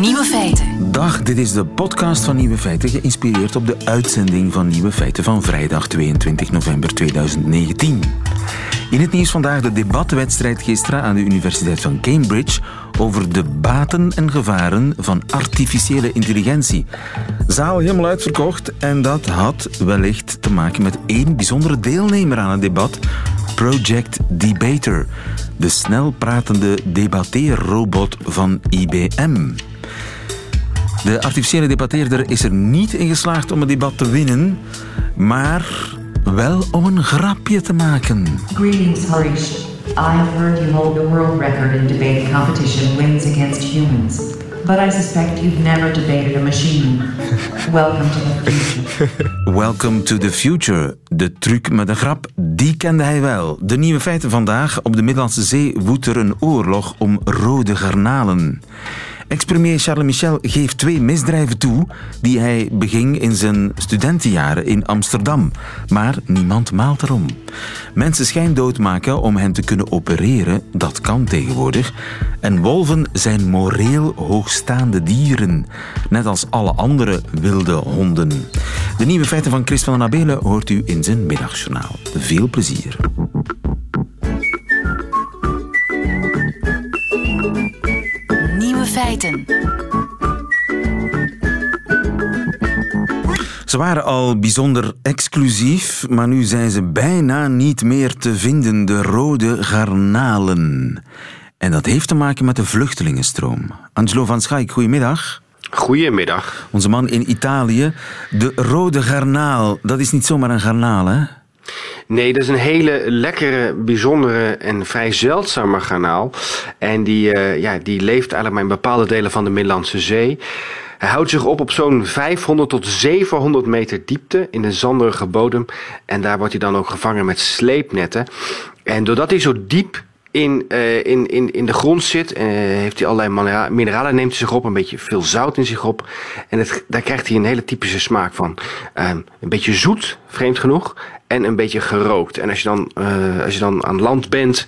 Nieuwe feiten. Dag, dit is de podcast van Nieuwe Feiten, geïnspireerd op de uitzending van Nieuwe Feiten van vrijdag 22 november 2019. In het nieuws vandaag de debatwedstrijd gisteren aan de Universiteit van Cambridge over de baten en gevaren van artificiële intelligentie. Zaal helemaal uitverkocht en dat had wellicht te maken met één bijzondere deelnemer aan het debat, Project Debater, de snel pratende debatteerrobot van IBM. De artificiële debatteerder is er niet in geslaagd om het debat te winnen, maar wel om een grapje te maken. Greetings, Harish. I have heard you hold the world record in debate competition wins against humans. But I suspect you've never debated a machine. Welcome to the future. Welcome to the future. De truc met een grap, die kende hij wel. De nieuwe feiten vandaag. Op de Middellandse Zee woedt er een oorlog om rode garnalen. Ex-premier Charles Michel geeft twee misdrijven toe die hij beging in zijn studentenjaren in Amsterdam. Maar niemand maalt erom. Mensen schijndood maken om hen te kunnen opereren, dat kan tegenwoordig. En wolven zijn moreel hoogstaande dieren, net als alle andere wilde honden. De nieuwe feiten van Chris van den Abelen hoort u in zijn middagjournaal. Veel plezier. Feiten. Ze waren al bijzonder exclusief, maar nu zijn ze bijna niet meer te vinden, de rode garnalen. En dat heeft te maken met de vluchtelingenstroom. Angelo van Schaik, goedemiddag. Goedemiddag. Onze man in Italië. De rode garnaal, dat is niet zomaar een garnaal, hè? Nee, dat is een hele lekkere, bijzondere en vrij zeldzame garnaal. En die, eh, ja, die leeft eigenlijk maar in bepaalde delen van de Middellandse Zee. Hij houdt zich op op zo'n 500 tot 700 meter diepte in een zanderige bodem. En daar wordt hij dan ook gevangen met sleepnetten. En doordat hij zo diep in, eh, in, in, in de grond zit, eh, heeft hij allerlei minera- mineralen, neemt hij zich op, een beetje veel zout in zich op. En het, daar krijgt hij een hele typische smaak van. Ehm, een beetje zoet, vreemd genoeg, en een beetje gerookt. En als je dan, eh, als je dan aan land bent,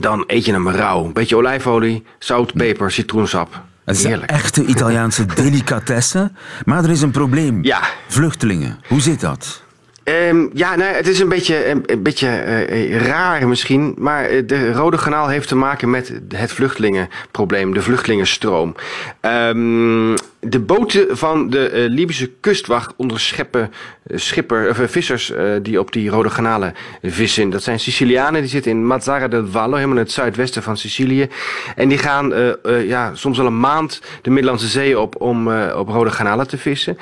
dan eet je hem rauw. Een beetje olijfolie, zout, peper, citroensap. Het is een echte Italiaanse delicatesse. Maar er is een probleem. Ja. Vluchtelingen, hoe zit dat? Ehm, ja, nou, het is een beetje, een, een beetje eh, eh, raar misschien, maar eh, de Rode Kanaal heeft te maken met het vluchtelingenprobleem, de vluchtelingenstroom. Ehm, de boten van de eh, Libische kustwacht onderscheppen eh, schipper, eh, vissers die op die Rode Kanalen vissen. Dat zijn Sicilianen, die zitten in Mazzara del Vallo, helemaal in het zuidwesten van Sicilië. En die gaan ja, soms wel een maand de Middellandse Zee op om op Rode Kanalen te vissen.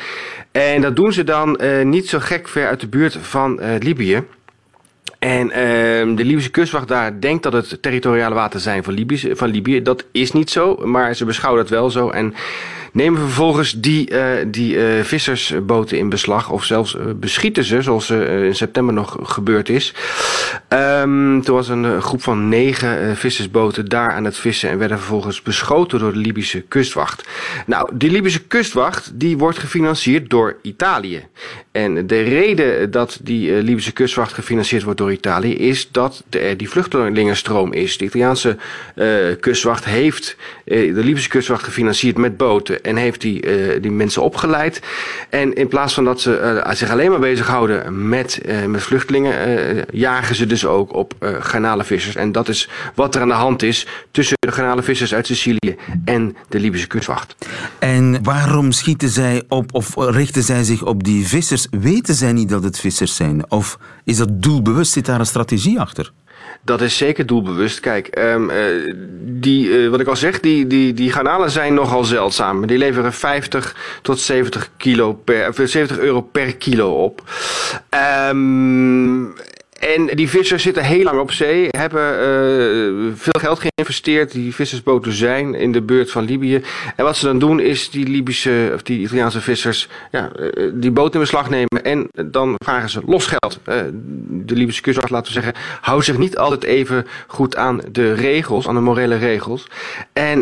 En dat doen ze dan niet zo gek ver uit de buurt van Libië. En ehm, de Libische kustwacht daar denkt dat het territoriale water zijn van, Libië, van Libië. Dat is niet zo, maar ze beschouwen dat wel zo. En nemen vervolgens die, eh, die eh, vissersboten in beslag. Of zelfs eh, beschieten ze, zoals in september nog gebeurd is. Ehm, toen was een groep van negen vissersboten daar aan het vissen. En werden vervolgens beschoten door de Libische kustwacht. Nou, die Libische kustwacht die wordt gefinancierd door Italië. En de reden dat die Libische kustwacht gefinancierd wordt door Italië is dat er die vluchtelingenstroom is. De Italiaanse kustwacht heeft de Libische kustwacht gefinancierd met boten en heeft die, eh, die mensen opgeleid. En in plaats van dat ze eh, zich alleen maar bezighouden met, eh, met vluchtelingen, jagen ze dus ook op garnalenvissers. En dat is wat er aan de hand is tussen de garnalenvissers uit Sicilië en de Libische kustwacht. En waarom schieten zij op of richten zij zich op die vissers? Weten zij niet dat het vissers zijn? Of is dat doelbewust? Zit daar een strategie achter? Dat is zeker doelbewust. Kijk, ehm, eh, die, eh, wat ik al zeg, die, die, die garnalen zijn nogal zeldzaam. Die leveren 50 tot 70, kilo per, of 70 euro per kilo op. Ehm, en die vissers zitten heel lang op zee, hebben eh, veel geld geïnvesteerd. Die vissersboten zijn in de buurt van Libië. En wat ze dan doen is die Libische of die Italiaanse vissers ja, eh, die boot in beslag nemen en dan vragen ze los geld. Eh, de Libische kustwacht, laten we zeggen, houdt zich niet altijd even goed aan de regels, aan de morele regels. En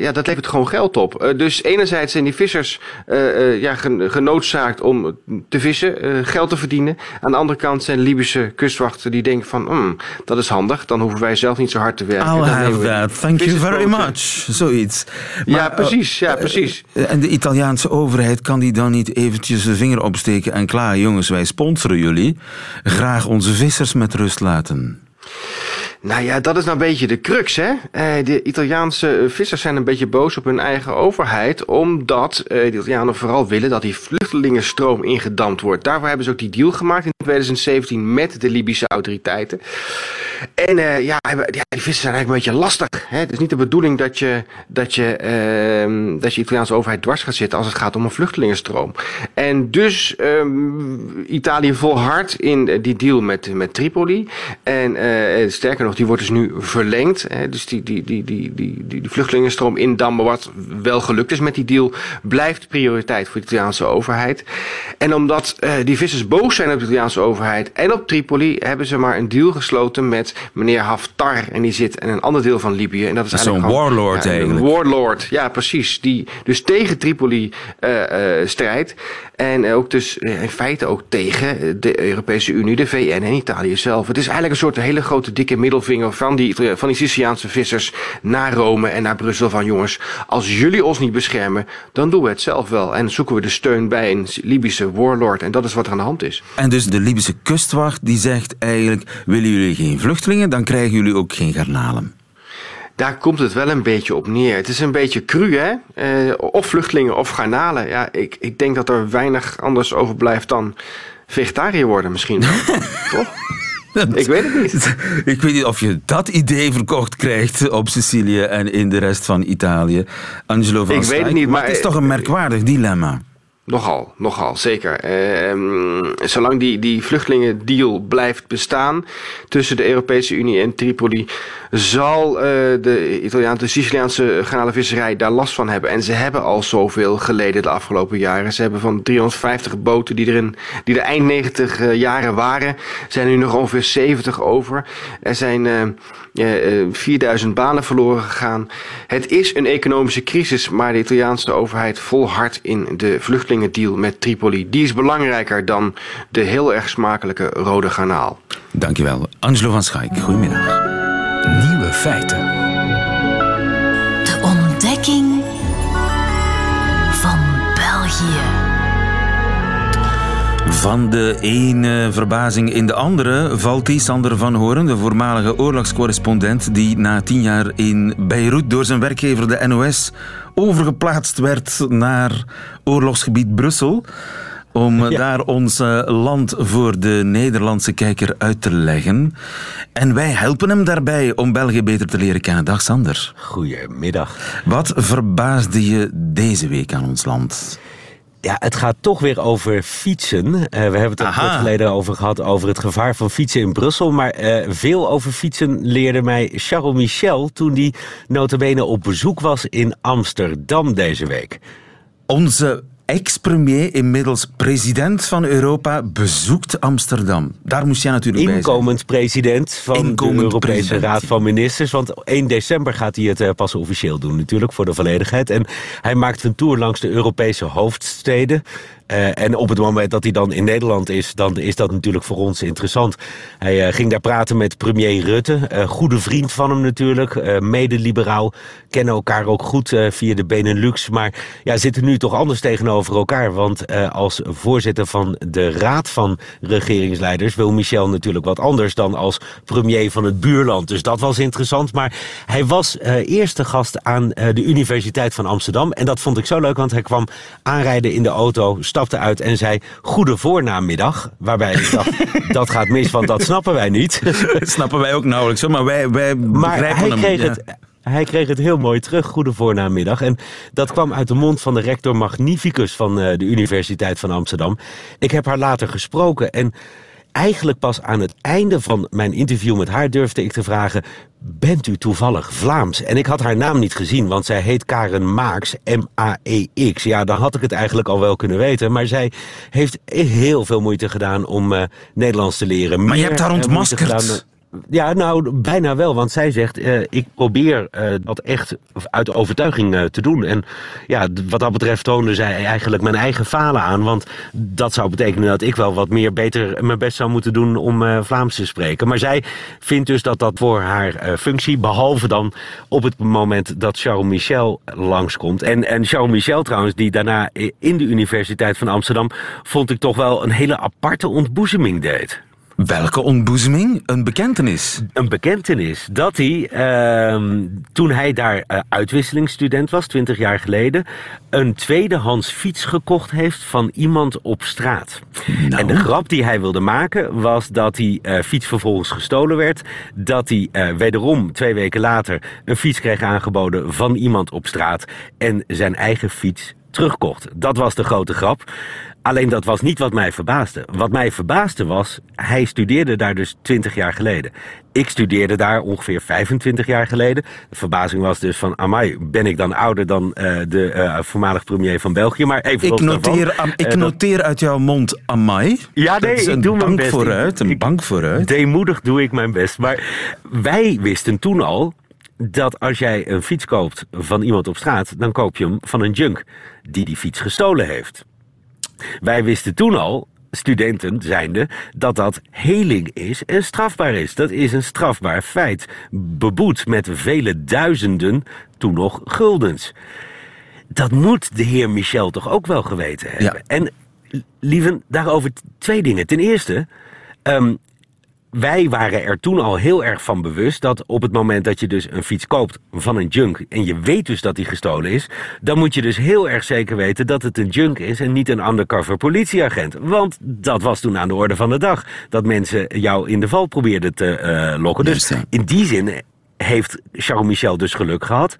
ja, dat levert gewoon geld op. Dus enerzijds zijn die vissers ja, gen- genoodzaakt om te vissen, geld te verdienen. Aan de andere kant zijn Libische kustwachten die denken van, hmm, dat is handig, dan hoeven wij zelf niet zo hard te werken. Helpen have that. Thank you very much. Zoiets. ja, precies. Ja, precies. En de Italiaanse overheid kan die dan niet eventjes de vinger opsteken en klaar, jongens, wij sponsoren jullie. Graag onze vissers met rust laten. Nou ja, dat is nou een beetje de crux, hè? Eh, de Italiaanse vissers zijn een beetje boos op hun eigen overheid, omdat eh, de Italianen vooral willen dat die vluchtelingenstroom ingedampt wordt. Daarvoor hebben ze ook die deal gemaakt in 2017 met de Libische autoriteiten. En uh, ja, die vissers zijn eigenlijk een beetje lastig. Hè? Het is niet de bedoeling dat je, dat je, uh, dat je Italiaanse overheid dwars gaat zitten als het gaat om een vluchtelingenstroom. En dus um, Italië volhardt in die deal met, met Tripoli. En uh, sterker nog, die wordt dus nu verlengd. Hè? Dus die, die, die, die, die, die, vluchtelingenstroom in Dammen, wat wel gelukt is met die deal, blijft prioriteit voor de Italiaanse overheid. En omdat die vissers boos zijn op de Italiaanse overheid en op Tripoli, hebben ze maar een deal gesloten met meneer Haftar. En die zit in een ander deel van Libië. En dat is Zo'n warlord ja, eigenlijk. Een warlord, ja precies. Die dus tegen Tripoli uh, uh, strijdt. En ook dus in feite ook tegen de Europese Unie, de VN en Italië zelf. Het is eigenlijk een soort hele grote dikke middelvinger van die, van die Siciliaanse vissers naar Rome en naar Brussel. Van jongens, als jullie ons niet beschermen, dan doen we het zelf wel. En zoeken we de steun bij een Libische warlord. En dat is wat er aan de hand is. En dus de Libische kustwacht die zegt eigenlijk, willen jullie geen vluchtelingen, dan krijgen jullie ook geen garnalen. Daar komt het wel een beetje op neer. Het is een beetje cru, hè? Uh, of vluchtelingen of garnalen. Ja, ik, ik denk dat er weinig anders overblijft dan vegetariër worden misschien. Toch? Ik weet het niet. Ik weet niet of je dat idee verkocht krijgt op Sicilië en in de rest van Italië. Angelo van Ik weet het niet, maar, maar het is toch een merkwaardig dilemma. Nogal, nogal, zeker. Uh, zolang die, die vluchtelingendeal blijft bestaan tussen de Europese Unie en Tripoli, zal uh, de Italiaanse, Siciliaanse garnalenvisserij daar last van hebben. En ze hebben al zoveel geleden de afgelopen jaren. Ze hebben van 350 boten die er, in, die er eind 90 uh, jaren waren, zijn nu nog ongeveer 70 over. Er zijn uh, 4000 banen verloren gegaan. Het is een economische crisis, maar de Italiaanse overheid volhardt in de vluchtelingendeal met Tripoli. Die is belangrijker dan de heel erg smakelijke Rode Garnaal. Dankjewel. Angelo van Schaik, goedemiddag. Nieuwe feiten. De ontdekking van België. Van de ene verbazing in de andere valt die Sander van Horen, de voormalige oorlogscorrespondent die na tien jaar in Beirut door zijn werkgever de NOS overgeplaatst werd naar oorlogsgebied Brussel om ja. daar ons land voor de Nederlandse kijker uit te leggen. En wij helpen hem daarbij om België beter te leren kennen. Dag Sander. Goedemiddag. Wat verbaasde je deze week aan ons land? Ja, het gaat toch weer over fietsen. Uh, we hebben het er kort geleden over gehad, over het gevaar van fietsen in Brussel. Maar uh, veel over fietsen leerde mij Charles Michel toen die notabene op bezoek was in Amsterdam deze week. Onze ex-premier, inmiddels president van Europa, bezoekt Amsterdam. Daar moest jij natuurlijk bij zijn. Inkomend president van Inkomend de Europese president. Raad van Ministers. Want 1 december gaat hij het pas officieel doen natuurlijk, voor de volledigheid. En hij maakt een tour langs de Europese hoofdsteden. Uh, en op het moment dat hij dan in Nederland is, dan is dat natuurlijk voor ons interessant. Hij uh, ging daar praten met premier Rutte, uh, goede vriend van hem natuurlijk, mede-liberaal, kennen elkaar ook goed via de Benelux, maar ja, zitten nu toch anders tegenover elkaar. Want als voorzitter van de Raad van Regeringsleiders wil Michel natuurlijk wat anders dan als premier van het buurland. Dus dat was interessant, maar hij was eerste gast aan de Universiteit van Amsterdam. En dat vond ik zo leuk, want hij kwam aanrijden in de auto, stapte uit en zei goede voornamiddag. Waarbij ik dacht, dat gaat mis, want dat snappen wij niet. Dat snappen wij ook nauwelijks, maar wij, wij maar begrijpen hij hem. kreeg ja. het, hij kreeg het heel mooi terug, goede voornamiddag. En dat kwam uit de mond van de rector magnificus van uh, de Universiteit van Amsterdam. Ik heb haar later gesproken en eigenlijk pas aan het einde van mijn interview met haar durfde ik te vragen... bent u toevallig Vlaams? En ik had haar naam niet gezien, want zij heet Karen Maaks, M-A-E-X. Ja, dan had ik het eigenlijk al wel kunnen weten. Maar zij heeft heel veel moeite gedaan om uh, Nederlands te leren. Maar je hebt haar ontmaskerd. Ja, nou, bijna wel. Want zij zegt, uh, ik probeer uh, dat echt uit overtuiging uh, te doen. En ja, wat dat betreft toonde zij eigenlijk mijn eigen falen aan. Want dat zou betekenen dat ik wel wat meer beter mijn best zou moeten doen om Vlaams te spreken. Maar zij vindt dus dat dat voor haar functie, behalve dan op het moment dat Charles Michel langskomt. En, en Charles Michel trouwens, die daarna in de Universiteit van Amsterdam, vond ik toch wel een hele aparte ontboezeming deed. Welke ontboezeming? Een bekentenis? Een bekentenis. Dat hij, uh, toen hij daar uh, uitwisselingsstudent was, 20 jaar geleden, een tweedehands fiets gekocht heeft van iemand op straat. Nou. En de grap die hij wilde maken was dat die uh, fiets vervolgens gestolen werd. Dat hij uh, wederom twee weken later een fiets kreeg aangeboden van iemand op straat. En zijn eigen fiets terugkocht. Dat was de grote grap. Alleen dat was niet wat mij verbaasde. Wat mij verbaasde was, hij studeerde daar dus 20 jaar geleden. Ik studeerde daar ongeveer 25 jaar geleden. De verbazing was dus van, amai, ben ik dan ouder dan uh, de uh, voormalig premier van België? Maar even ik noteer, am, ik uh, noteer uit jouw mond amai. Ja, nee, ik doe mijn best. Vooruit, een ik, bank vooruit. Deemoedig doe ik mijn best. Maar wij wisten toen al dat als jij een fiets koopt van iemand op straat, dan koop je hem van een junk die die fiets gestolen heeft. Wij wisten toen al, studenten zijnde, dat dat heling is en strafbaar is. Dat is een strafbaar feit. Beboet met vele duizenden, toen nog guldens. Dat moet de heer Michel toch ook wel geweten hebben. Ja. En lieven, daarover twee dingen. Ten eerste, um, wij waren er toen al heel erg van bewust dat op het moment dat je dus een fiets koopt van een junk en je weet dus dat die gestolen is, dan moet je dus heel erg zeker weten dat het een junk is en niet een undercover politieagent. Want dat was toen aan de orde van de dag. Dat mensen jou in de val probeerden te uh, lokken. Dus in die zin heeft Charles Michel dus geluk gehad.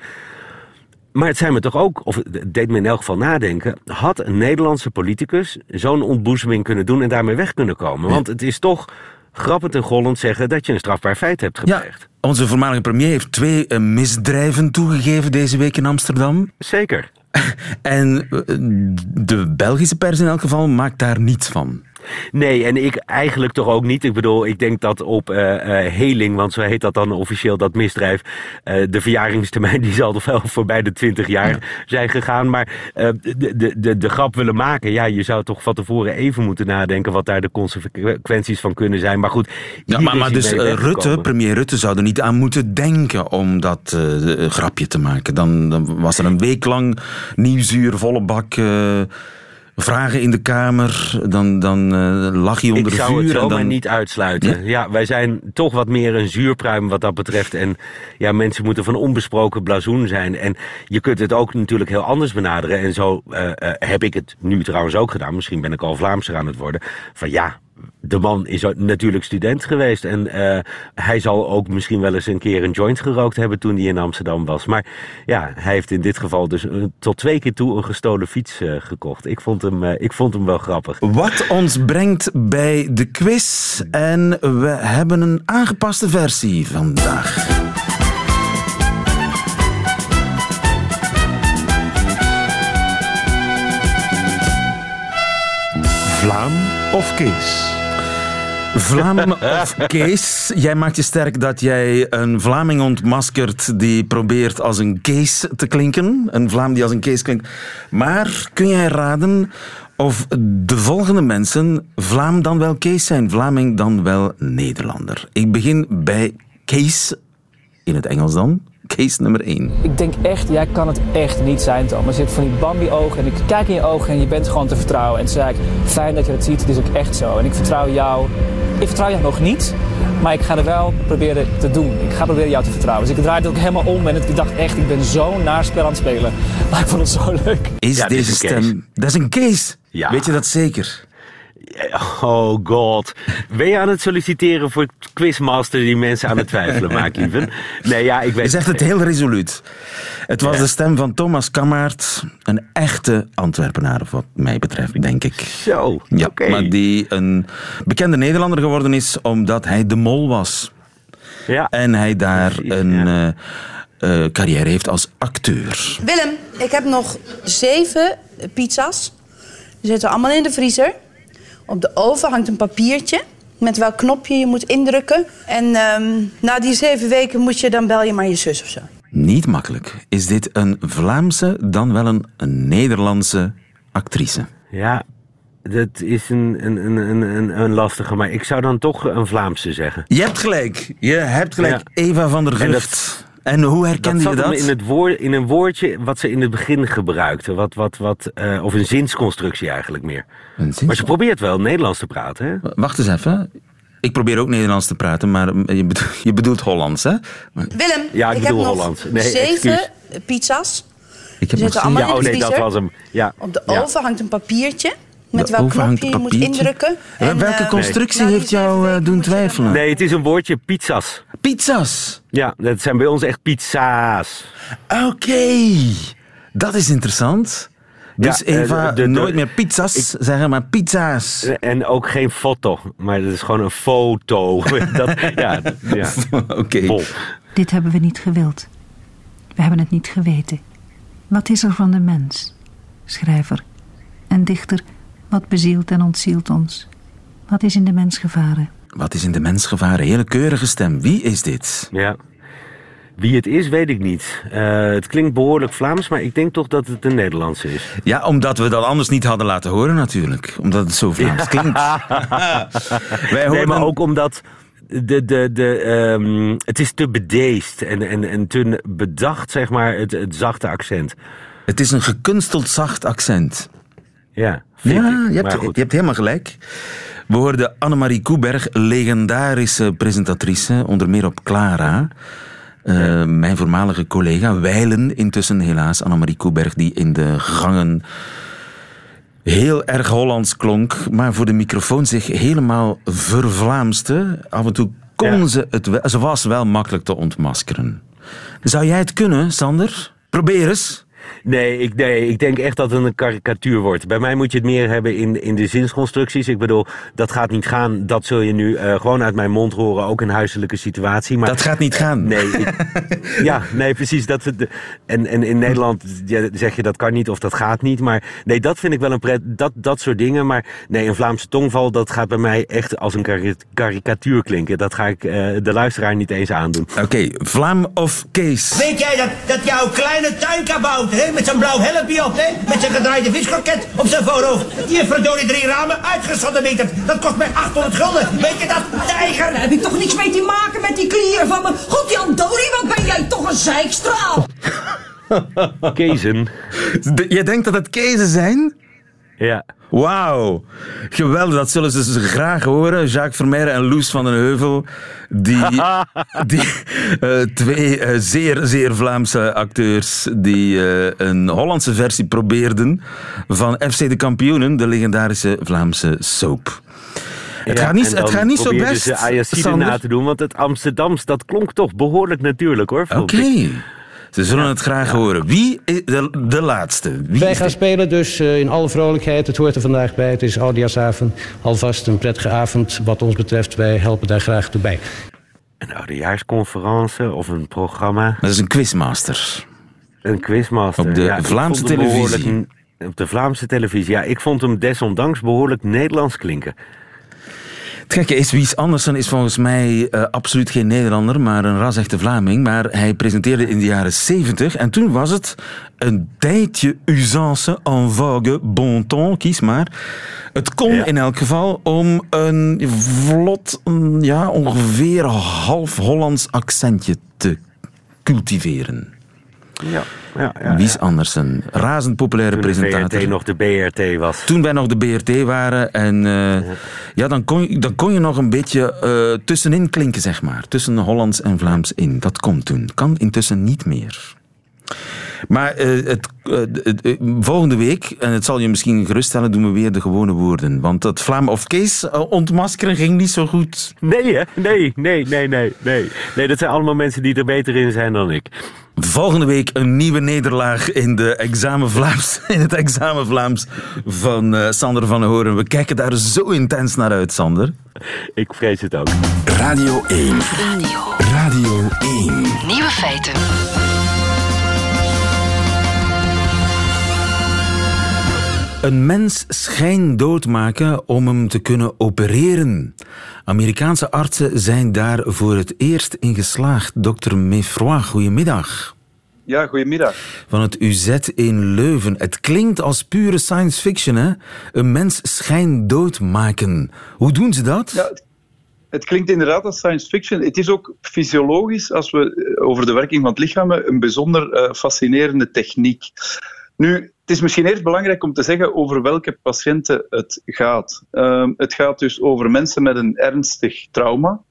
Maar het zijn me toch ook, of het deed me in elk geval nadenken, had een Nederlandse politicus zo'n ontboezeming kunnen doen en daarmee weg kunnen komen? Want het is toch grappend en gollend zeggen dat je een strafbaar feit hebt gepleegd. Ja, onze voormalige premier heeft twee uh, misdrijven toegegeven deze week in Amsterdam. Zeker. en uh, de Belgische pers in elk geval maakt daar niets van. Nee, en ik eigenlijk toch ook niet. Ik bedoel, ik denk dat op uh, uh, heling, want zo heet dat dan officieel, dat misdrijf, uh, de verjaringstermijn, die zal toch wel voorbij de 20 jaar ja. zijn gegaan. Maar de, de, de, de grap willen maken, ja, je zou toch van tevoren even moeten nadenken wat daar de consequenties van kunnen zijn. Maar goed. Ja, maar, maar dus Rutte, premier Rutte, zou er niet aan moeten denken om dat grapje te maken. Dan, dan, was er een week lang nieuwsuur, volle bak vragen in de Kamer, dan, dan uh, lag hij onder de vuur. Ik zou het zomaar dan... niet uitsluiten. Ja? ja? wij zijn toch wat meer een zuurpruim wat dat betreft. En ja, mensen moeten van onbesproken blazoen zijn. En je kunt het ook natuurlijk heel anders benaderen. En zo uh, uh, heb ik het nu trouwens ook gedaan. Misschien ben ik al Vlaamser aan het worden. Van ja, de man is natuurlijk student geweest. En uh, hij zal ook misschien wel eens een keer een joint gerookt hebben toen hij in Amsterdam was. Maar ja, hij heeft in dit geval dus uh, tot twee keer toe een gestolen fiets uh, gekocht. Ik vond, hem, ik vond hem wel grappig. Wat ons brengt bij de quiz. En we hebben een aangepaste versie vandaag. Vlaam of Kees? Vlaam of Kees? Jij maakt je sterk dat jij een Vlaming ontmaskert die probeert als een Kees te klinken. Een Vlaam die als een Kees klinkt. Maar kun jij raden of de volgende mensen Vlaam dan wel Kees zijn, Vlaming dan wel Nederlander? Ik begin bij Kees, in het Engels dan. Case nummer 1. Ik denk echt, jij kan het echt niet zijn, Thomas. Je hebt van die Bambi-ogen en ik kijk in je ogen en je bent gewoon te vertrouwen. En toen zei ik, fijn dat je het ziet, het is ook echt zo. En ik vertrouw jou. Ik vertrouw jou nog niet, maar ik ga er wel proberen te doen. Ik ga proberen jou te vertrouwen. Dus ik draaide het ook helemaal om en ik dacht echt, ik ben zo naar spel aan het spelen. Maar ik vond het zo leuk. Is ja, deze stem... Dat is een case. Ja. Weet je dat zeker? Oh god. Ben je aan het solliciteren voor quizmaster die mensen aan het twijfelen maakt, lieven? Nee, ja, ik weet... Je zegt het heel resoluut. Het was ja. de stem van Thomas Kammaert. Een echte Antwerpenaar, wat mij betreft, denk ik. Zo, ja, okay. Maar die een bekende Nederlander geworden is omdat hij de mol was. Ja. En hij daar Precies, een... Ja. Uh, uh, carrière heeft als acteur. Willem, ik heb nog zeven pizza's. Die zitten allemaal in de vriezer. Op de oven hangt een papiertje. met welk knopje je moet indrukken. En ehm, na die zeven weken moet je dan bel je maar je zus of zo. Niet makkelijk. Is dit een Vlaamse dan wel een, een Nederlandse actrice? Ja, dat is een, een, een, een, een lastige, maar ik zou dan toch een Vlaamse zeggen. Je hebt gelijk. Je hebt gelijk. Eva van der Vught. En, hoe herkende dat je dat? In, het woord, in een woordje wat ze in het begin gebruikte. Wat, wat, wat, uh, of een zinsconstructie eigenlijk meer. Maar ze probeert wel Nederlands te praten. Hè? Wacht eens even. Ik probeer ook Nederlands te praten, maar je bedoelt, je bedoelt Hollands, hè? Willem, ja, ik, ik bedoel heb Hollands. Nee, zeven excuus. pizza's. Ik heb Die nog zitten allemaal Ja, oh in de nee, dat was hem. Ja. Op de Ja. oven hangt een papiertje. Met welk knopje je moet indrukken. En, Welke eh, constructie die heeft jou eh, doen twijfelen? Nee, het is een woordje pizza's. Pizza's. Ja, dat zijn bij ons echt pizza's. Oké. Dat is interessant. Dus Ja, eh, Eva, de- de- nooit meer pizza's zeggen, maar pizza's. En ook geen foto, maar dat is gewoon een foto. dat, ja, ja. Oké. Bol. Dit hebben we niet gewild. We hebben het niet geweten. Wat is er van de mens? Schrijver. En dichter, wat bezielt en ontzielt ons? Wat is in de mens gevaren? Wat is in de mens gevaren? Hele keurige stem. Wie is dit? Ja. Wie het is, weet ik niet. Eh, het klinkt behoorlijk Vlaams, maar ik denk toch dat het een Nederlandse is. Ja, omdat we dat anders niet hadden laten horen natuurlijk. Omdat het zo Vlaams klinkt. Wij Nee, hoorden... maar ook omdat de, de, de, ehm, het is te bedeesd en, en, en te bedacht, zeg maar, het, het zachte accent. Het is een gekunsteld zacht accent. Ja, Ja, je hebt, je hebt helemaal gelijk. We hoorden Annemarie Koeberg, legendarische presentatrice, onder meer op Clara. Eh, Mijn voormalige collega, wijlen intussen helaas, Annemarie Koeberg, die in de gangen heel erg Hollands klonk, maar voor de microfoon zich helemaal vervlaamste. Af en toe kon Ja. ze het wel, ze was wel makkelijk te ontmaskeren. Zou jij het kunnen, Sander? Probeer eens. Nee ik, nee, ik denk echt dat het een karikatuur wordt. Bij mij moet je het meer hebben in, in de zinsconstructies. Ik bedoel, dat gaat niet gaan. Dat zul je nu eh, gewoon uit mijn mond horen, ook in huiselijke situatie. Maar, Dat gaat niet gaan. Nee, ik- ja, nee, precies. Dat, het- en, en in Nederland ja, zeg je dat kan niet of dat gaat niet. Maar nee, dat vind ik wel een pret. Dat, dat soort dingen. Maar nee, een Vlaamse tongval, dat gaat bij mij echt als een kari- karikatuur klinken. Dat ga ik eh, de luisteraar niet eens aandoen. Oké, Vlaam of Kees? Weet jij dat, dat jouw kleine tuinkabouter, hè, met zijn blauw helmpje op, hè, met zijn gedraaide viskroket op zijn voorhoofd, die heeft verdorie drie ramen uitgesodemieterd. Dat kost mij 800 gulden. Weet je dat, tijger? Daar heb ik toch niks mee te maken met die klieren van me. God Jan Dorie, wat ben jij toch een zeikstraal? Kezen. De- Je denkt dat het Kezen zijn? Ja. Wauw, geweldig. Dat zullen ze graag horen. Jacques Vermeijren en Loes van den Heuvel. Die, die eh, twee eh, zeer, zeer Vlaamse acteurs die eh, een Hollandse versie probeerden van FC de Kampioenen, de legendarische Vlaamse soap. Het Ja, gaat niet, het gaat niet zo best, ze na te doen, want het Amsterdams, dat klonk toch behoorlijk natuurlijk hoor. Oké. Ze zullen het graag horen. Wie is de, de laatste? Wie Wij gaan de- spelen dus eh, in alle vrolijkheid. Het hoort er vandaag bij. Het is Oudejaarsavond. Alvast een prettige avond wat ons betreft. Wij helpen daar graag toe bij. Een oudejaarsconferentie of een programma, Dat is een quizmaster. een quizmaster. Op de Ja, Vlaamse televisie. Op de Vlaamse televisie, ja. Ik vond hem desondanks behoorlijk Nederlands klinken. Het gekke is, Wies Andersen is volgens mij eh, absoluut geen Nederlander, maar een ras-echte Vlaming. Maar hij presenteerde in de jaren 70 en toen was het een tijdje usance, en vogue, bon ton, kies maar. Het kon Ja. in elk geval om een vlot, ja, ongeveer half Hollands accentje te cultiveren. Ja, ja, ja. Wies Andersen, razend populaire Toen presentator. VRT nog de BRT was. Toen wij nog de BRT waren. En eh, ja, dan, kon je, dan kon je nog een beetje eh, tussenin klinken, zeg maar. Tussen Hollands en Vlaams in. Dat kon toen. Kan intussen niet meer. Maar eh, het, eh, het- eh, volgende week, en het zal je misschien geruststellen, doen we weer de gewone woorden. Want dat Vlaam of Kees ontmaskeren ging niet zo goed. Nee, hè? Nee, nee, nee, nee, nee. Nee, dat zijn allemaal mensen die er beter in zijn dan ik. Volgende week een nieuwe nederlaag in, de examen Vlaams, in het examen Vlaams van eh, Sander van Horen. We kijken daar zo intens naar uit, Sander. Ik vrees het ook. Radio 1. Radio. Radio 1. Nieuwe feiten. Een mens schijndood maken om hem te kunnen opereren. Amerikaanse artsen zijn daar voor het eerst in geslaagd. Dr. Meffroy, goedemiddag. Ja, goedemiddag. Van het UZ in Leuven. Het klinkt als pure science fiction, hè? Een mens schijndood maken. Hoe doen ze dat? Ja, het klinkt inderdaad als science fiction. Het is ook fysiologisch, als we eh, over de werking van het lichaam een bijzonder uh, fascinerende techniek. Nu, het is misschien eerst belangrijk om te zeggen over welke patiënten het gaat. Um, het gaat dus over mensen met een ernstig trauma.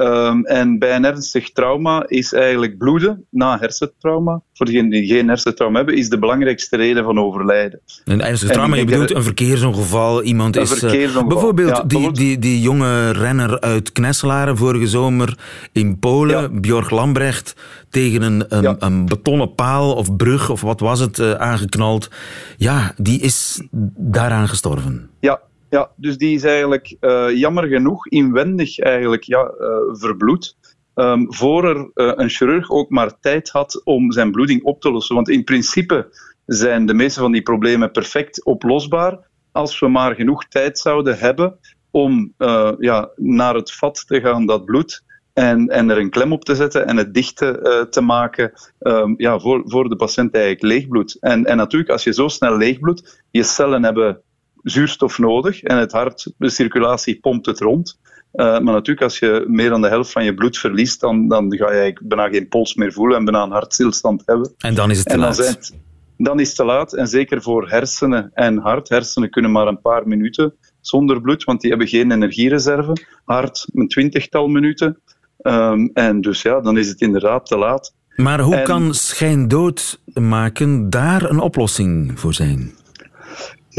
Um, en bij een ernstig trauma is eigenlijk bloeden na hersentrauma, voor degenen die geen hersentrauma hebben, is de belangrijkste reden van overlijden. Een ernstig trauma, je bedoelt een verkeersongeval, iemand een is... uh, verkeersongeval, bijvoorbeeld, ja, die, Die, die jonge renner uit Knesselaren vorige zomer in Polen, Björk Lambrecht, tegen een, een, een betonnen paal of brug of wat was het, uh, aangeknald. Ja, die is daaraan gestorven. Ja, ja, dus die is eigenlijk uh, jammer genoeg inwendig eigenlijk, ja, uh, verbloed. Um, voor er uh, een chirurg ook maar tijd had om zijn bloeding op te lossen. Want in principe zijn de meeste van die problemen perfect oplosbaar als we maar genoeg tijd zouden hebben om ja, naar het vat te gaan, dat bloed, en, en er een klem op te zetten en het dicht te, te maken um, ja, voor, voor de patiënt eigenlijk leegbloed. En, en natuurlijk, als je zo snel leegbloed, je cellen hebben zuurstof nodig en het hart, de circulatie pompt het rond. Uh, maar natuurlijk, als je meer dan de helft van je bloed verliest, dan, dan ga je bijna geen pols meer voelen en bijna een hartstilstand hebben. En dan is het te laat. Het, dan is het te laat. En zeker voor hersenen en hart. Hersenen kunnen maar een paar minuten zonder bloed, want die hebben geen energiereserve. Hart een twintigtal minuten. Um, en dus ja, dan is het inderdaad te laat. Maar hoe en... kan schijndood maken daar een oplossing voor zijn?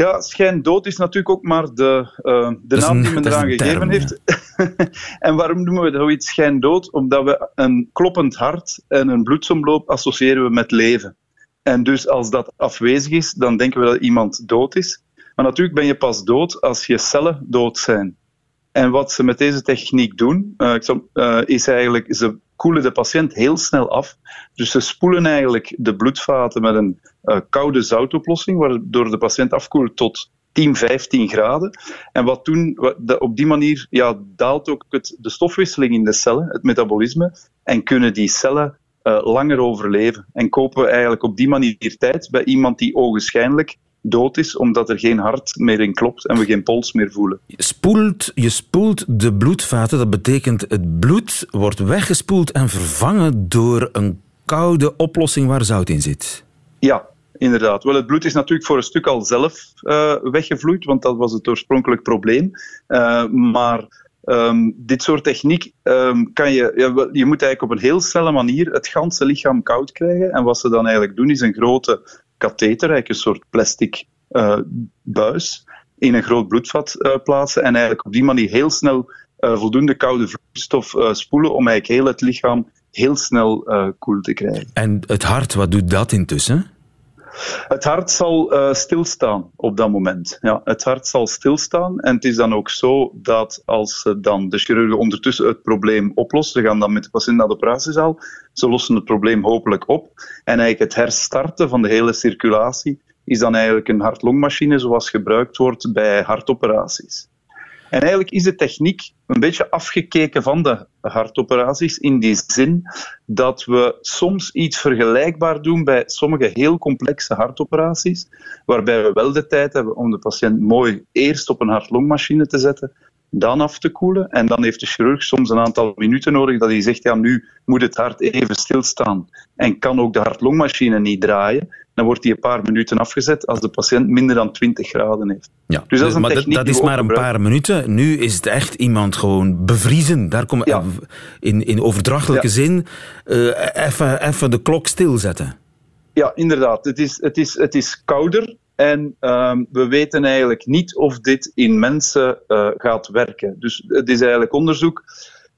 Ja, schijndood is natuurlijk ook maar de, uh, de naam een, die men eraan gegeven term, heeft. Ja. en waarom noemen we zoiets schijndood? Omdat we een kloppend hart en een bloedsomloop associëren we met leven. En dus als dat afwezig is, dan denken we dat iemand dood is. Maar natuurlijk ben je pas dood als je cellen dood zijn. En wat ze met deze techniek doen, uh, uh, is eigenlijk, ze koelen de patiënt heel snel af. Dus ze spoelen eigenlijk de bloedvaten met een uh, koude zoutoplossing, waardoor de patiënt afkoelt tot 10, 15 graden. En wat doen, op die manier ja, daalt ook het, de stofwisseling in de cellen, het metabolisme, en kunnen die cellen langer overleven. En kopen we eigenlijk op die manier tijd bij iemand die ogenschijnlijk dood is, omdat er geen hart meer in klopt en we geen pols meer voelen. Je spoelt, je spoelt de bloedvaten, dat betekent het bloed wordt weggespoeld en vervangen door een koude oplossing waar zout in zit. Ja, inderdaad. Wel, het bloed is natuurlijk voor een stuk al zelf uh, weggevloeid, want dat was het oorspronkelijk probleem. Uh, maar um, dit soort techniek um, kan je... Ja, je moet eigenlijk op een heel snelle manier het ganse lichaam koud krijgen. En wat ze dan eigenlijk doen, is een grote katheter, eigenlijk een soort plastic uh, buis, in een groot bloedvat uh, plaatsen en eigenlijk op die manier heel snel uh, voldoende koude vloeistof spoelen om eigenlijk heel het lichaam heel snel koel te krijgen. En het hart, wat doet dat intussen? Het hart zal uh, stilstaan op dat moment. Ja, het hart zal stilstaan. En het is dan ook zo dat als uh, dan de chirurgen ondertussen het probleem oplossen, ze gaan dan met de patiënt naar de operatiezaal, ze lossen het probleem hopelijk op. En eigenlijk het herstarten van de hele circulatie is dan eigenlijk een hart-longmachine zoals gebruikt wordt bij hartoperaties. En eigenlijk is de techniek een beetje afgekeken van de hartoperaties in die zin dat we soms iets vergelijkbaar doen bij sommige heel complexe hartoperaties, waarbij we wel de tijd hebben om de patiënt mooi eerst op een hart-longmachine te zetten, dan af te koelen. En dan heeft de chirurg soms een aantal minuten nodig dat hij zegt, ja, nu moet het hart even stilstaan en kan ook de hart-longmachine niet draaien. Dan wordt die een paar minuten afgezet als de patiënt minder dan 20 graden heeft. Ja, dus dat is, een maar dat, dat is maar een paar minuten. Nu is het echt iemand gewoon bevriezen. Daar kom, ja. in, in overdrachtelijke ja. zin uh, even de klok stilzetten. Ja, inderdaad. Het is, het is, het is kouder. En um, we weten eigenlijk niet of dit in mensen uh, gaat werken. Dus het is eigenlijk onderzoek.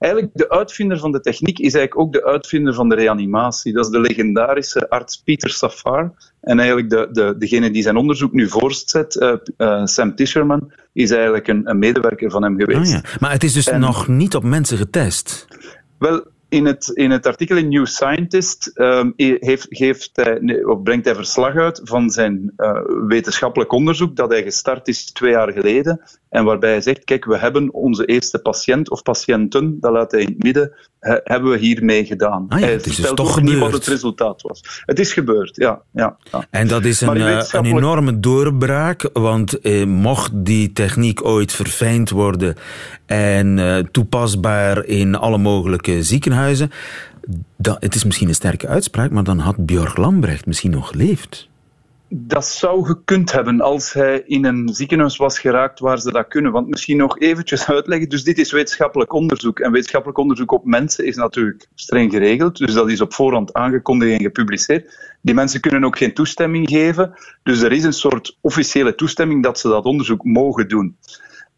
Eigenlijk de uitvinder van de techniek is eigenlijk ook de uitvinder van de reanimatie. Dat is de legendarische arts Peter Safar. En eigenlijk de, de, degene die zijn onderzoek nu voortzet, uh, uh, Sam Tischerman, is eigenlijk een, een, medewerker van hem geweest. Oh ja. Maar het is dus en, nog niet op mensen getest? Wel, in het, in het artikel in New Scientist ehm, heeft, geeft hij, of brengt hij verslag uit van zijn uh, wetenschappelijk onderzoek dat hij gestart is twee jaar geleden. En waarbij hij zegt, kijk, we hebben onze eerste patiënt of patiënten, dat laat hij in het midden, he, hebben we hiermee gedaan. Ah ja, hij het is dus toch niet wat het resultaat was. Het is gebeurd, ja. ja, ja. En dat is een, eh, een enorme doorbraak, want eh, mocht die techniek ooit verfijnd worden en eh, toepasbaar in alle mogelijke ziekenhuizen, dan, het is misschien een sterke uitspraak, maar dan had Björk Lambrecht misschien nog geleefd. Dat zou gekund hebben als hij in een ziekenhuis was geraakt waar ze dat kunnen. Want misschien nog eventjes uitleggen. Dus dit is wetenschappelijk onderzoek. En wetenschappelijk onderzoek op mensen is natuurlijk streng geregeld. Dus dat is op voorhand aangekondigd en gepubliceerd. Die mensen kunnen ook geen toestemming geven. Dus er is een soort officiële toestemming dat ze dat onderzoek mogen doen.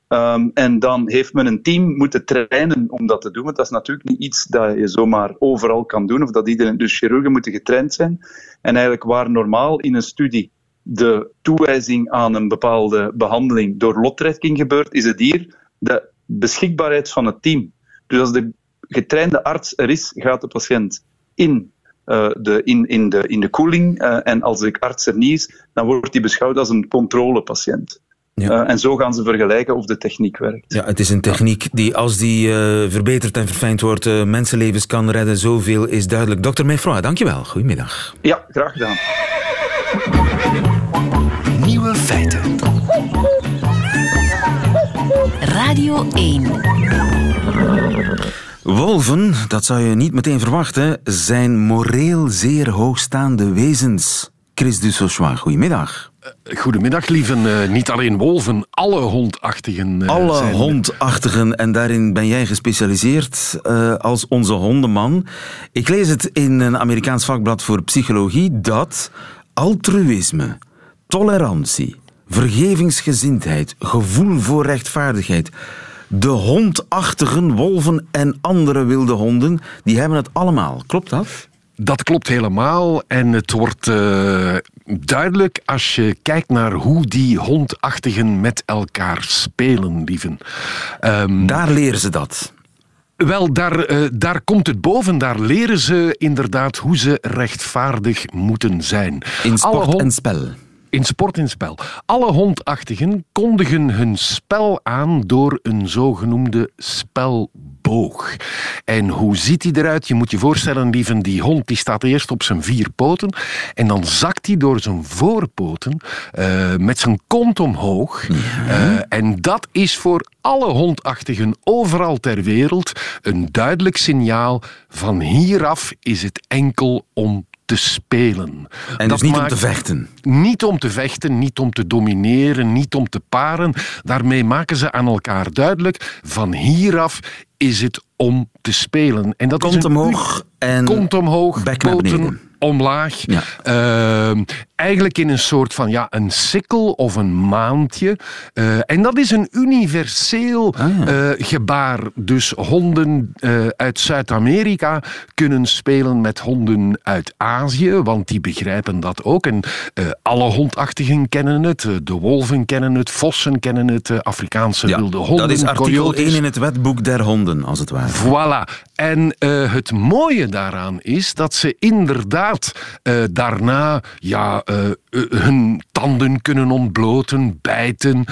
Um, en dan heeft men een team moeten trainen om dat te doen. Want dat is natuurlijk niet iets dat je zomaar overal kan doen. Of dat iedereen, dus chirurgen moeten getraind zijn. En eigenlijk waar normaal in een studie de toewijzing aan een bepaalde behandeling door lottrekking gebeurt, is het hier de beschikbaarheid van het team. Dus als de getrainde arts er is, gaat de patiënt in, uh, de, in, in, de, in de koeling. Uh, en als de arts er niet is, dan wordt die beschouwd als een controlepatiënt. Ja. Uh, en zo gaan ze vergelijken of de techniek werkt. Ja, het is een techniek die, als die uh, verbeterd en verfijnd wordt, uh, mensenlevens kan redden. Zoveel is duidelijk. Dr. Mefroy, dankjewel. Goedemiddag. Ja, graag gedaan. Nieuwe feiten. Radio 1. Wolven, dat zou je niet meteen verwachten, zijn moreel zeer hoogstaande wezens. Chris Dussauchois, goedemiddag. Uh, goedemiddag, lieven. Uh, niet alleen wolven, alle hondachtigen. Uh, alle zijn... hondachtigen, en daarin ben jij gespecialiseerd als onze hondenman. Ik lees het in een Amerikaans vakblad voor psychologie dat altruïsme, tolerantie, vergevingsgezindheid, gevoel voor rechtvaardigheid. De hondachtigen wolven en andere wilde honden, die hebben het allemaal. Klopt dat? Dat klopt helemaal. En het wordt uh, duidelijk als je kijkt naar hoe die hondachtigen met elkaar spelen, lieven. Um, Daar leren ze dat. Wel, daar, uh, daar komt het boven. Daar leren ze inderdaad hoe ze rechtvaardig moeten zijn. In sport en spel. In sport en spel. Alle hondachtigen kondigen hun spel aan door een zogenoemde spelboog. En hoe ziet die eruit? Je moet je voorstellen, lieven, die hond die staat eerst op zijn vier poten en dan zakt hij door zijn voorpoten uh, met zijn kont omhoog. Ja. Uh, en dat is voor alle hondachtigen overal ter wereld een duidelijk signaal van hieraf is het enkel om te spelen. En dat dus niet om te vechten? Niet om te vechten, niet om te domineren, niet om te paren. Daarmee maken ze aan elkaar duidelijk, van hieraf is het om te spelen. En dat komt omhoog en komt omhoog, poten omlaag. Ja. Uh, eigenlijk in een soort van ja, een sikkel of een maandje. Uh, en dat is een universeel ah, uh, gebaar. Dus honden uh, uit Zuid-Amerika kunnen spelen met honden uit Azië, want die begrijpen dat ook. En alle hondachtigen kennen het. de wolven kennen het, vossen kennen het, Afrikaanse ja, wilde honden. Dat is artikel coyotes. 1 in het wetboek der honden, als het ware. Voilà. En het mooie daaraan is dat ze inderdaad daarna ja, uh, hun tanden kunnen ontbloten, bijten,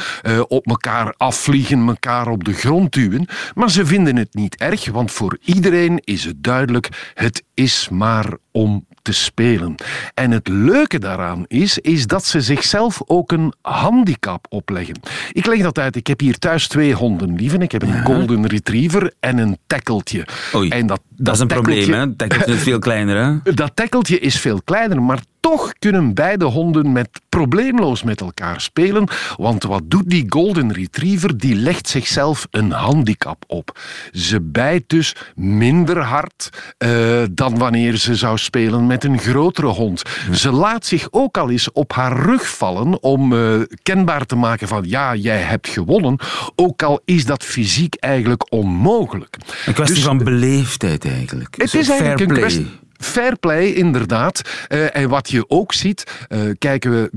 op elkaar afvliegen, elkaar op de grond duwen. Maar ze vinden het niet erg, want voor iedereen is het duidelijk: het is maar om te spelen. En het leuke daaraan is, is dat ze zichzelf ook een handicap opleggen. Ik leg dat uit. Ik heb hier thuis twee honden, lieven. Ik heb een ja. golden retriever en een tackeltje. Oei, en dat, dat, dat is een probleem, hè? Tackeltje is veel kleiner, hè? Dat tackeltje is veel kleiner, maar toch kunnen beide honden met probleemloos met elkaar spelen. Want wat doet die golden retriever? Die legt zichzelf een handicap op. Ze bijt dus minder hard uh, dan wanneer ze zou spelen met een grotere hond. Ze laat zich ook al eens op haar rug vallen om uh, kenbaar te maken van ja, jij hebt gewonnen. Ook al is dat fysiek eigenlijk onmogelijk. Een kwestie dus, van beleefdheid eigenlijk. Het is eigenlijk een kwestie fair play, inderdaad. Uh, en wat je ook ziet, uh, kijken we,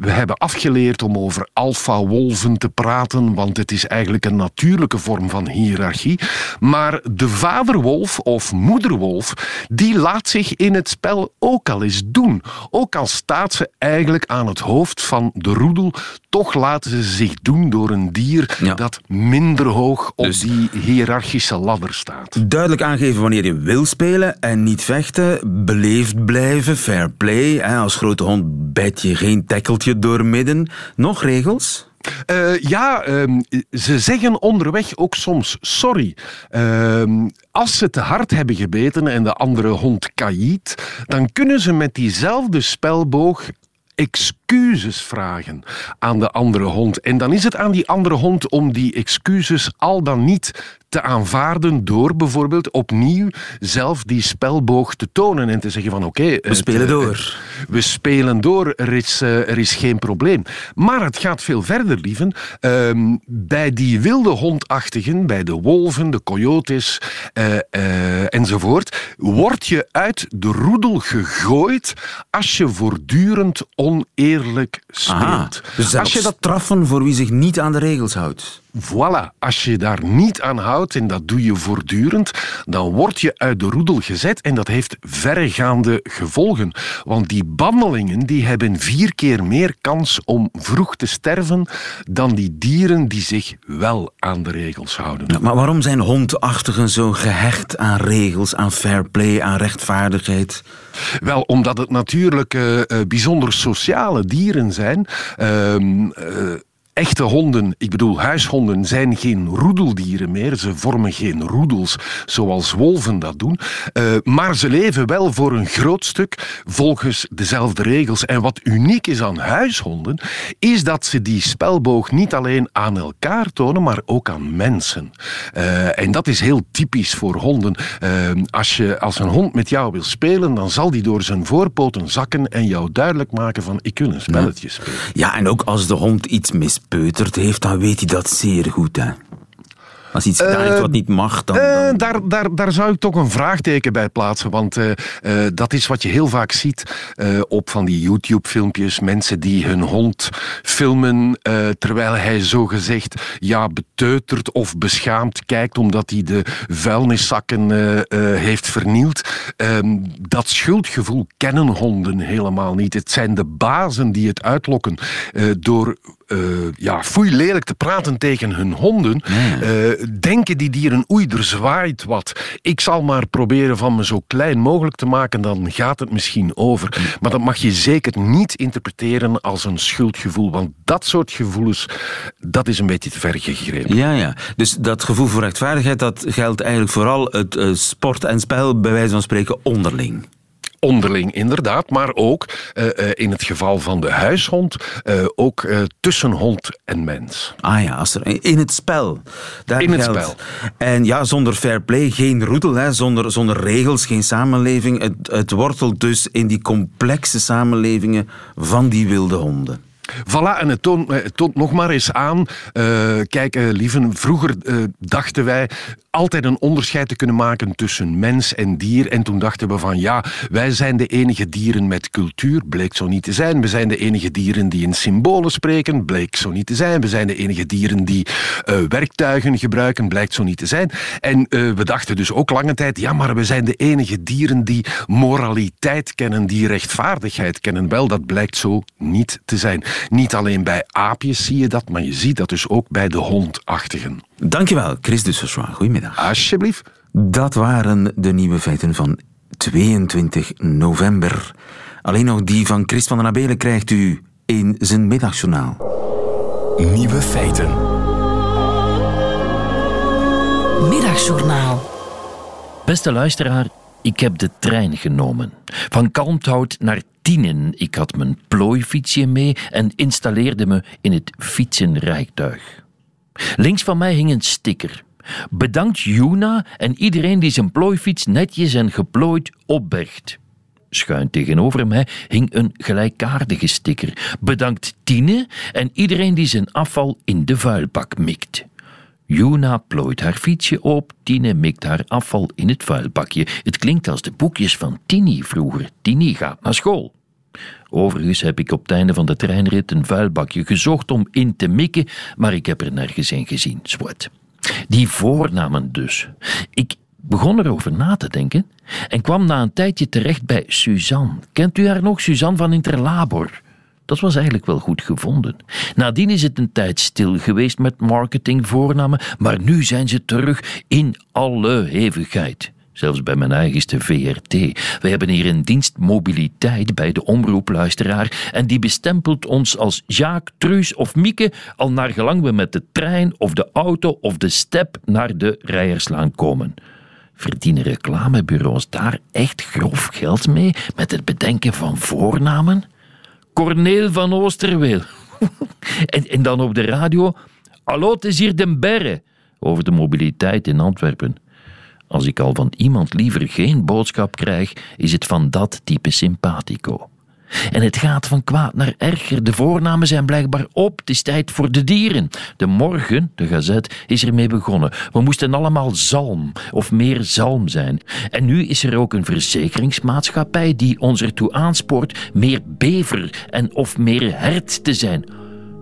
we hebben afgeleerd om over alfa-wolven te praten, want het is eigenlijk een natuurlijke vorm van hiërarchie. Maar de vaderwolf of moederwolf, die laat zich in het spel ook al eens doen. Ook al staat ze eigenlijk aan het hoofd van de roedel, toch laten ze zich doen door een dier dat minder hoog op dus die hiërarchische ladder staat. Duidelijk aangeven wanneer je wil spelen en niet vechten. Beleefd blijven, fair play. Als grote hond bijt je geen tackeltje doormidden. Nog regels? Uh, ja, um, ze zeggen onderweg ook soms sorry. Uh, als ze te hard hebben gebeten en de andere hond kaïet, dan kunnen ze met diezelfde spelboog excuses vragen aan de andere hond. En dan is het aan die andere hond om die excuses al dan niet te aanvaarden door bijvoorbeeld opnieuw zelf die spelboog te tonen en te zeggen van oké... we spelen eh, door. we spelen door, er is, uh, er is geen probleem. Maar het gaat veel verder, lieven. Uh, bij die wilde hondachtigen, bij de wolven, de coyotes uh, enzovoort, word je uit de roedel gegooid als je voortdurend oneerlijk speelt. Aha, dus als je dat traffen voor wie zich niet aan de regels houdt. Voilà, als je daar niet aan houdt, en dat doe je voortdurend, dan word je uit de roedel gezet en dat heeft verregaande gevolgen. Want die bandelingen die hebben vier keer meer kans om vroeg te sterven dan die dieren die zich wel aan de regels houden. maar waarom zijn hondachtigen zo gehecht aan regels, aan fair play, aan rechtvaardigheid? Wel, omdat het natuurlijk uh, bijzonder sociale dieren zijn. Uh, Echte honden, ik bedoel huishonden, zijn geen roedeldieren meer. Ze vormen geen roedels zoals wolven dat doen. Uh, maar ze leven wel voor een groot stuk volgens dezelfde regels. En wat uniek is aan huishonden, is dat ze die spelboog niet alleen aan elkaar tonen, maar ook aan mensen. Uh, en dat is heel typisch voor honden. Uh, als, je, als een hond met jou wil spelen, dan zal die door zijn voorpoten zakken en jou duidelijk maken van ik wil een spelletje spelen. Ja, en ook als de hond iets mis gepeuterd heeft, dan weet hij dat zeer goed. Hè? Als iets gedaan heeft wat niet mag, dan... Uh, daar, daar, daar zou ik toch een vraagteken bij plaatsen. Want uh, uh, dat is wat je heel vaak ziet op van die YouTube-filmpjes. Mensen die hun hond filmen terwijl hij zogezegd ja, beteuterd of beschaamd kijkt omdat hij de vuilniszakken heeft vernield. Ehm, dat schuldgevoel kennen honden helemaal niet. Het zijn de bazen die het uitlokken door uh, ja, foei lelijk te praten tegen hun honden, uh, denken die dieren, oei, er zwaait wat. Ik zal maar proberen van me zo klein mogelijk te maken, dan gaat het misschien over. Maar dat mag je zeker niet interpreteren als een schuldgevoel, want dat soort gevoelens, dat is een beetje te ver gegrepen. Ja, ja. Dus dat gevoel voor rechtvaardigheid, dat geldt eigenlijk vooral het uh, sport en spel, bij wijze van spreken, onderling onderling inderdaad, maar ook uh, uh, in het geval van de huishond, uh, ook tussen hond en mens. Ah ja, als er, in het spel. Daar in geldt. het spel. En ja, zonder fair play geen roedel, hè, zonder, zonder regels geen samenleving. Het, het wortelt dus in die complexe samenlevingen van die wilde honden. Voilà, en het toont, het toont nog maar eens aan. Uh, kijk, uh, lieven, vroeger uh, dachten wij altijd een onderscheid te kunnen maken tussen mens en dier. En toen dachten we van ja, wij zijn de enige dieren met cultuur. Bleek zo niet te zijn. We zijn de enige dieren die in symbolen spreken. Bleek zo niet te zijn. We zijn de enige dieren die werktuigen gebruiken. Blijkt zo niet te zijn. En we dachten dus ook lange tijd, ja, maar we zijn de enige dieren die moraliteit kennen, die rechtvaardigheid kennen. Wel, dat blijkt zo niet te zijn. Niet alleen bij aapjes zie je dat, maar je ziet dat dus ook bij de hondachtigen. Dankjewel, Chris Dusserswa. Goedemiddag. Alsjeblieft. Dat waren de nieuwe feiten van 22 november. Alleen nog die van Chris van den Abelen krijgt u in zijn middagjournaal. Nieuwe feiten. Middagjournaal. Beste luisteraar, ik heb de trein genomen. Van Kalmthout naar Tienen. Ik had mijn plooifietsje mee en installeerde me in het fietsenrijtuig. Links van mij hing een sticker. Bedankt Juna en iedereen die zijn plooifiets netjes en geplooid opbergt. Schuin tegenover mij hing een gelijkaardige sticker. Bedankt Tine en iedereen die zijn afval in de vuilbak mikt. Juna plooit haar fietsje op, Tine mikt haar afval in het vuilbakje. Het klinkt als de boekjes van Tini vroeger. Tini gaat naar school. Overigens heb ik op het einde van de treinrit een vuilbakje gezocht om in te mikken, maar ik heb er nergens een gezien. Zwart. Die voornamen dus. Ik begon erover na te denken en kwam na een tijdje terecht bij Suzanne. Kent u haar nog, Suzanne van Interlabor? Dat was eigenlijk wel goed gevonden. Nadien is het een tijd stil geweest met marketingvoornamen, maar nu zijn ze terug in alle hevigheid. Zelfs bij mijn eigenste VRT. We hebben hier een dienst mobiliteit bij de omroepluisteraar en die bestempelt ons als Jaak, Truus of Mieke al naar gelang we met de trein of de auto of de step naar de rijerslaan komen. Verdienen reclamebureaus daar echt grof geld mee met het bedenken van voornamen? Corneel van Oosterweel. en, en dan op de radio. Hallo, het is hier Den Berre. Over de mobiliteit in Antwerpen. Als ik al van iemand liever geen boodschap krijg, is het van dat type simpatico. En het gaat van kwaad naar erger. De voornamen zijn blijkbaar op. Het is tijd voor de dieren. De morgen, de gazet, is ermee begonnen. We moesten allemaal zalm of meer zalm zijn. En nu is er ook een verzekeringsmaatschappij die ons ertoe aanspoort meer bever en of meer hert te zijn.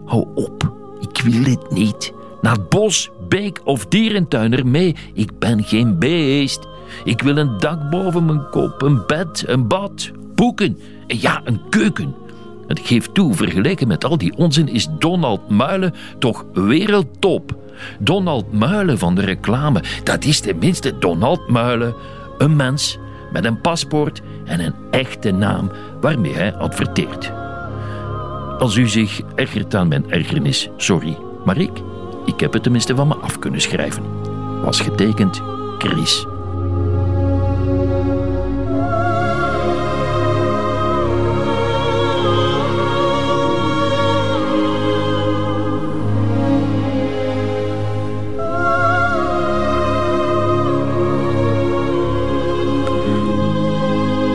Hou op, ik wil dit niet. Naar het bos, beek of dierentuiner mee. Ik ben geen beest. Ik wil een dak boven mijn kop, een bed, een bad, boeken. En ja, een keuken. Het geeft toe, vergeleken met al die onzin is Donald Muilen toch wereldtop. Donald Muilen van de reclame, dat is tenminste Donald Muilen. Een mens met een paspoort en een echte naam waarmee hij adverteert. Als u zich ergert aan mijn ergernis, sorry, maar ik, ik heb het tenminste van me af kunnen schrijven. Was getekend Chris.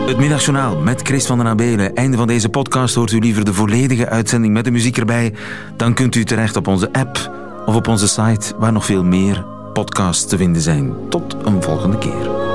Het Middagjournaal met Chris van den Abelen. Einde van deze podcast hoort u liever de volledige uitzending met de muziek erbij. Dan kunt u terecht op onze app of op onze site waar nog veel meer podcasts te vinden zijn. Tot een volgende keer.